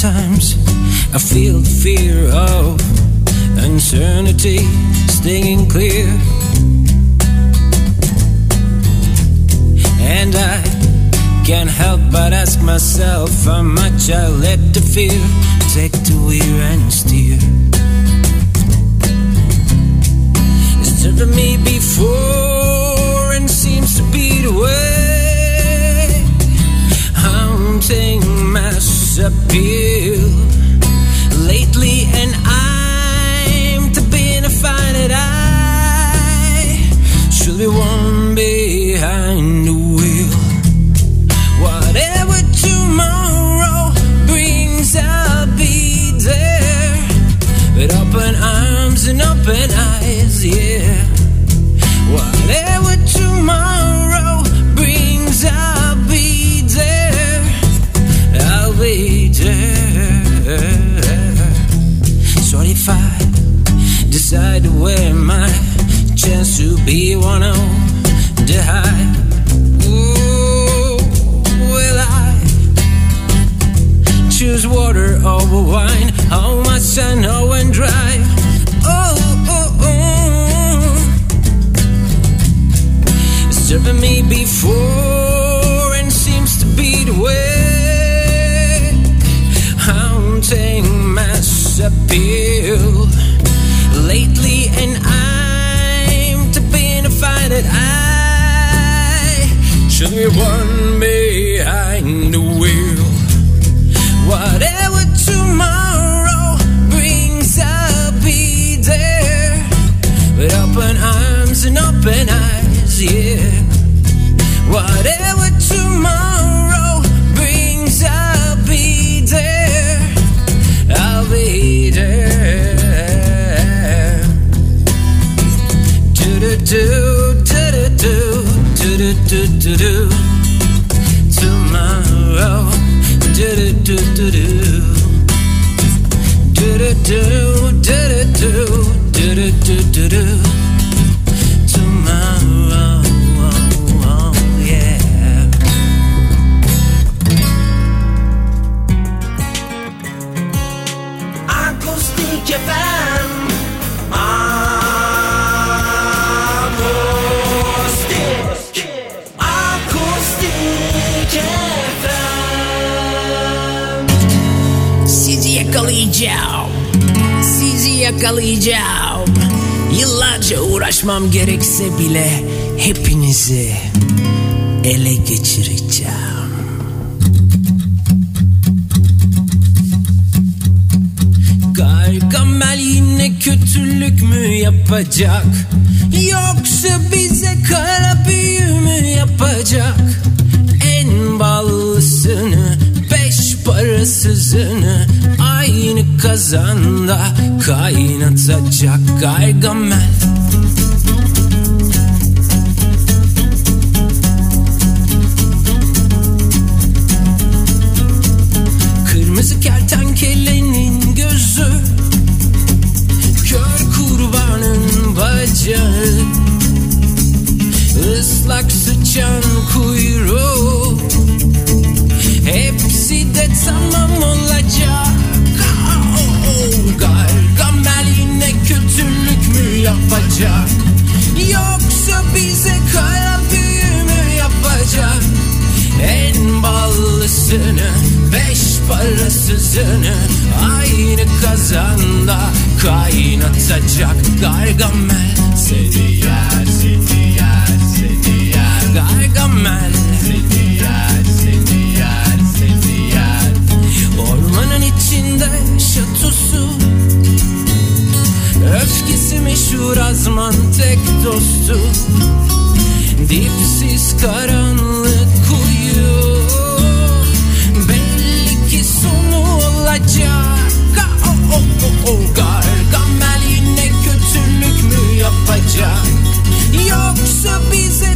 Sometimes I feel the fear of uncertainty stinging clear. And I can't help but ask myself how much I let the fear take the wheel and steer. It's driven me before and seems to be the way. Haunting mass appeal lately, open eyes, yeah. Whatever tomorrow brings, I'll be there. I'll be there. So if I decide to wear my chance to be one of the high, ooh, will I choose water over wine? How much I know and drive. Driven me before and seems to be the way. Haunting mass appeal lately, and I'm to be to find that I should be one behind the wheel. Whatever tomorrow brings, I'll be there with open arms and open eyes, yeah. Whatever tomorrow brings, I'll be there. I'll be there. Do do do do do do do do do tomorrow. Do do do do do do do do do do do do do do tomorrow. Yakalayacağım. Sizi yakalayacağım. Yıllarca uğraşmam gerekse bile hepinizi ele geçireceğim. Gargamel yine kötülük mü yapacak Yoksa bize kara büyü mü yapacak En ballısını parasızını Aynı kazanda kaynatacak Gargamel parasızını Aynı kazanda kaynatacak Gargamel. Seni yer seni yer seni yer. Gargamel. Seni yer seni yer seni yer. Ormanın içinde şatosu. Öfkesi meşhur azman tek dostu. Dipsiz karanlık kuyu Gargamel yine kötülük mü yapacak? Yoksa bize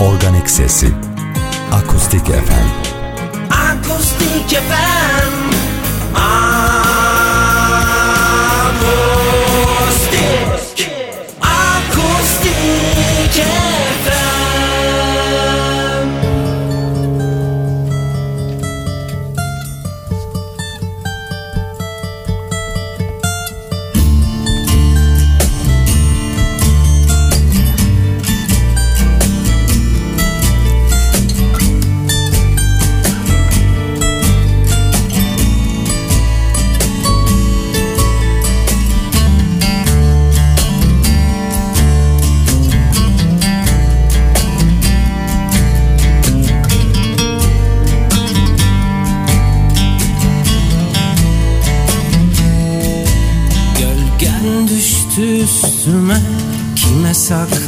organik sesi. Akustik FM. Akustik FM.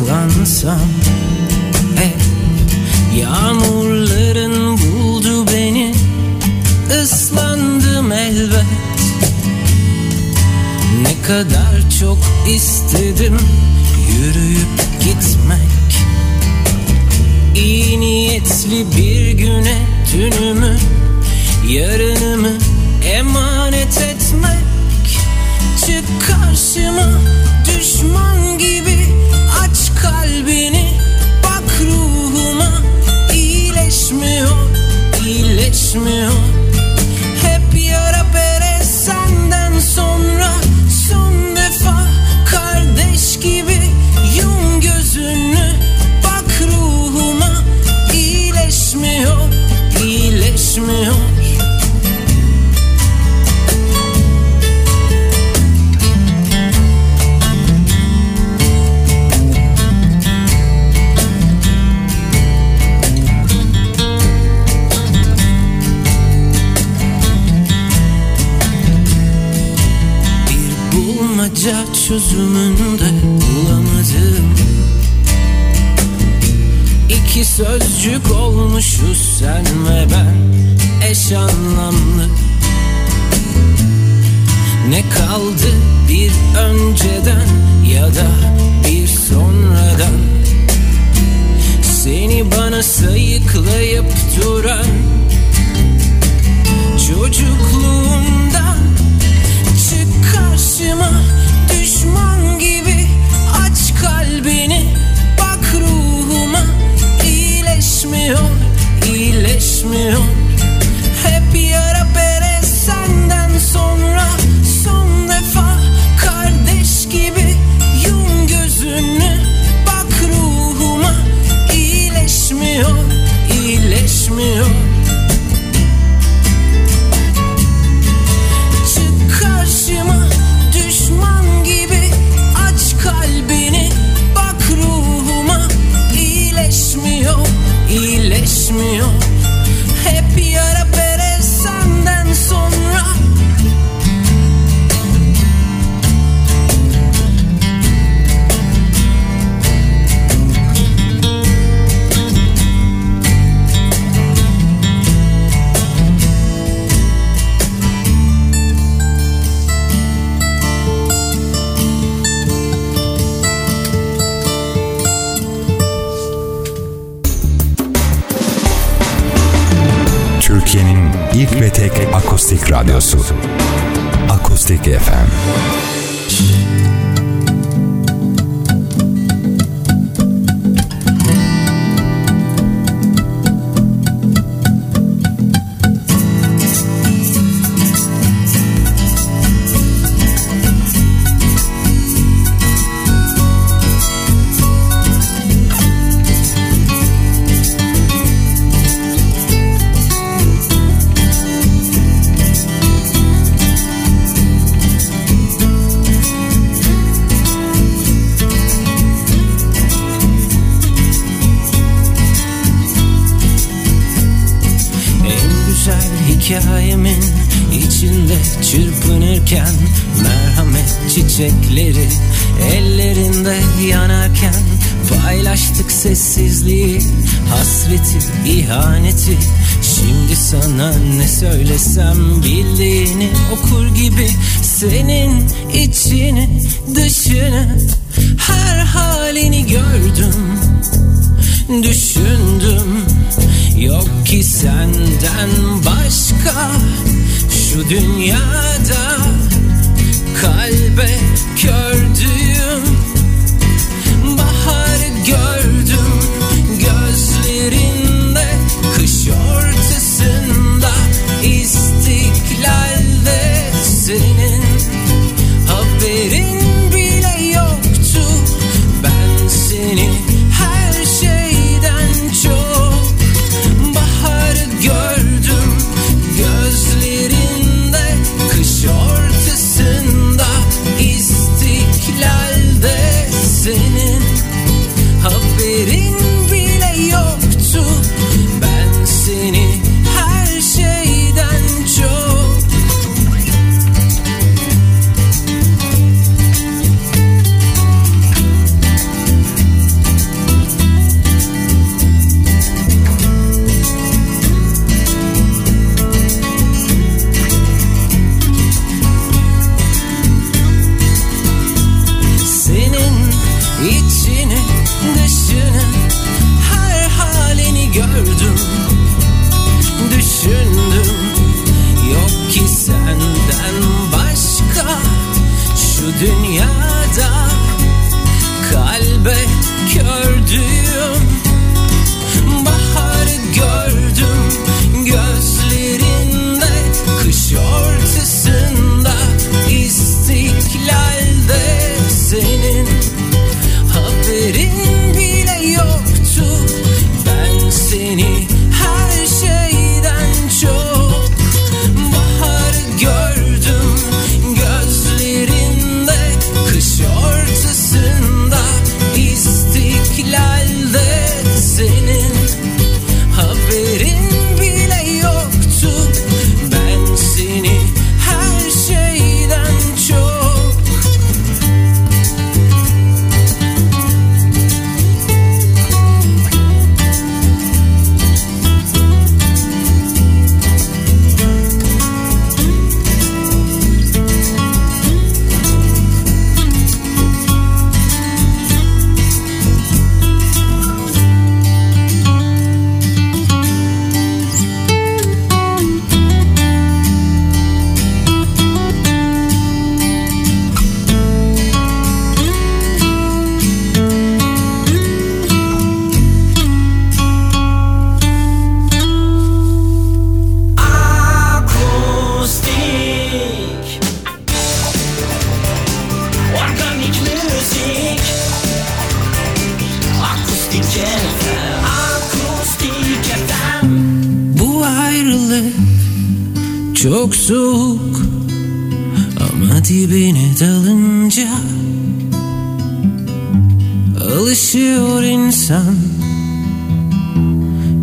Saklansam Hep yağmurların buldu beni Islandım elbet. Ne kadar çok istedim Yürüyüp gitmek. İyi niyetli bir güne Dünümü Yarınımı smell çözümünde bulamadım. İki sözcük olmuşuz sen ve ben eş anlamlı. Ne kaldı bir önceden ya da bir sonradan? Seni bana sayıklayıp duran Çocukluğumdan me Türkiye'nin ilk ve tek akustik radyosu. Akustik FM. İçinde çırpınırken Merhamet çiçekleri ellerinde yanarken Paylaştık sessizliği, hasreti, ihaneti. Şimdi sana ne söylesem bildiğini okur gibi Senin içini, dışını, her halini gördüm Düşündüm. Yok ki senden başka şu dünyada kalbe kördüğüm alışıyor insan.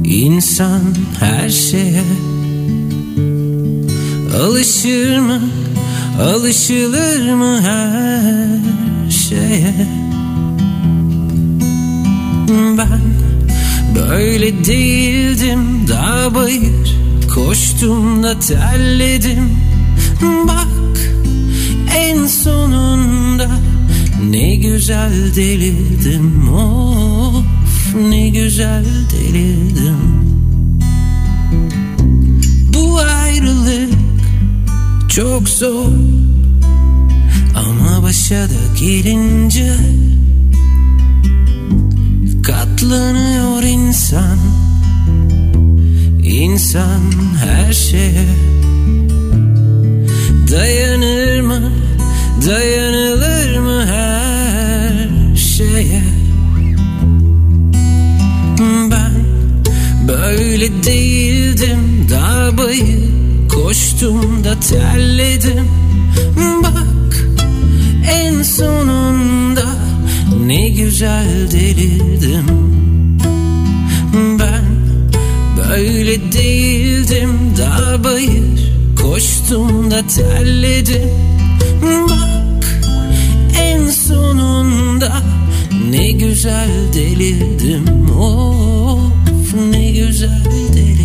İnsan her şeye. Alışır mı alışılır mı her şeye? Ben Böyle değildim dağ bayır. Koştum da terledim. Bak en sonunda Ne güzel delirdim Of ne güzel delirdim. Bu ayrılık çok zor. Ama başa da gelince Katlanıyor insan. İnsan her şeye Dayanır mı Dayanılır Öyle değildim darbayı Koştum da terledim. Bak en sonunda Ne güzel delirdim. Ben böyle değildim darbayı Koştum da terledim. Bak en sonunda Ne güzel delirdim. Oh. niggas out there.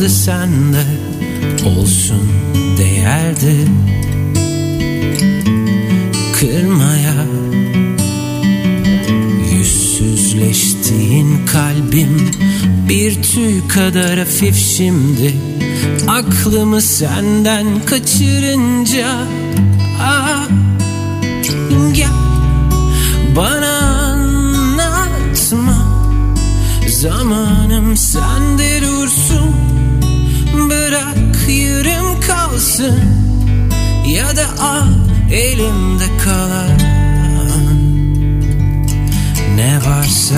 kaldı sende olsun değerdi. Kırmaya yüzsüzleştiğin kalbim bir tüy kadar hafif şimdi. Aklımı senden kaçırınca ah, Gel. al elimde kalan Ne varsa.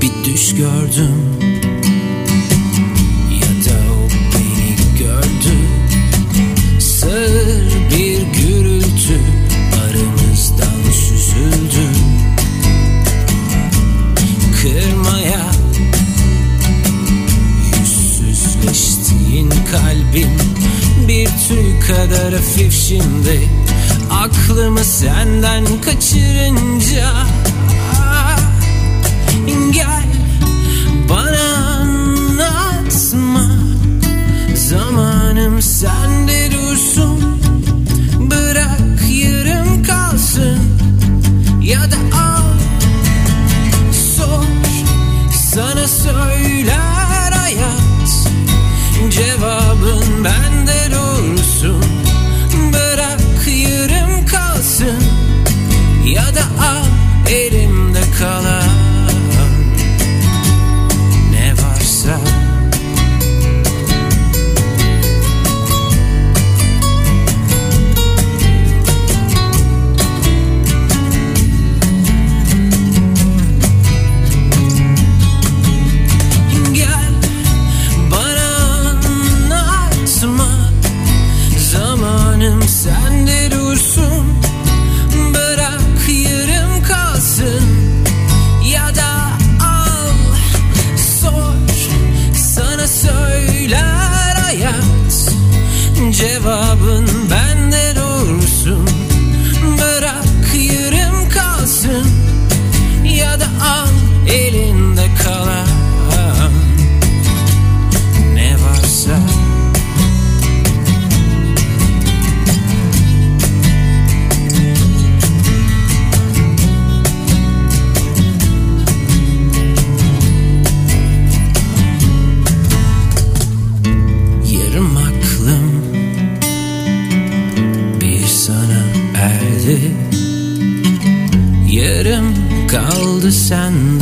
Bir düş gördüm. Canım sende dursun. 山。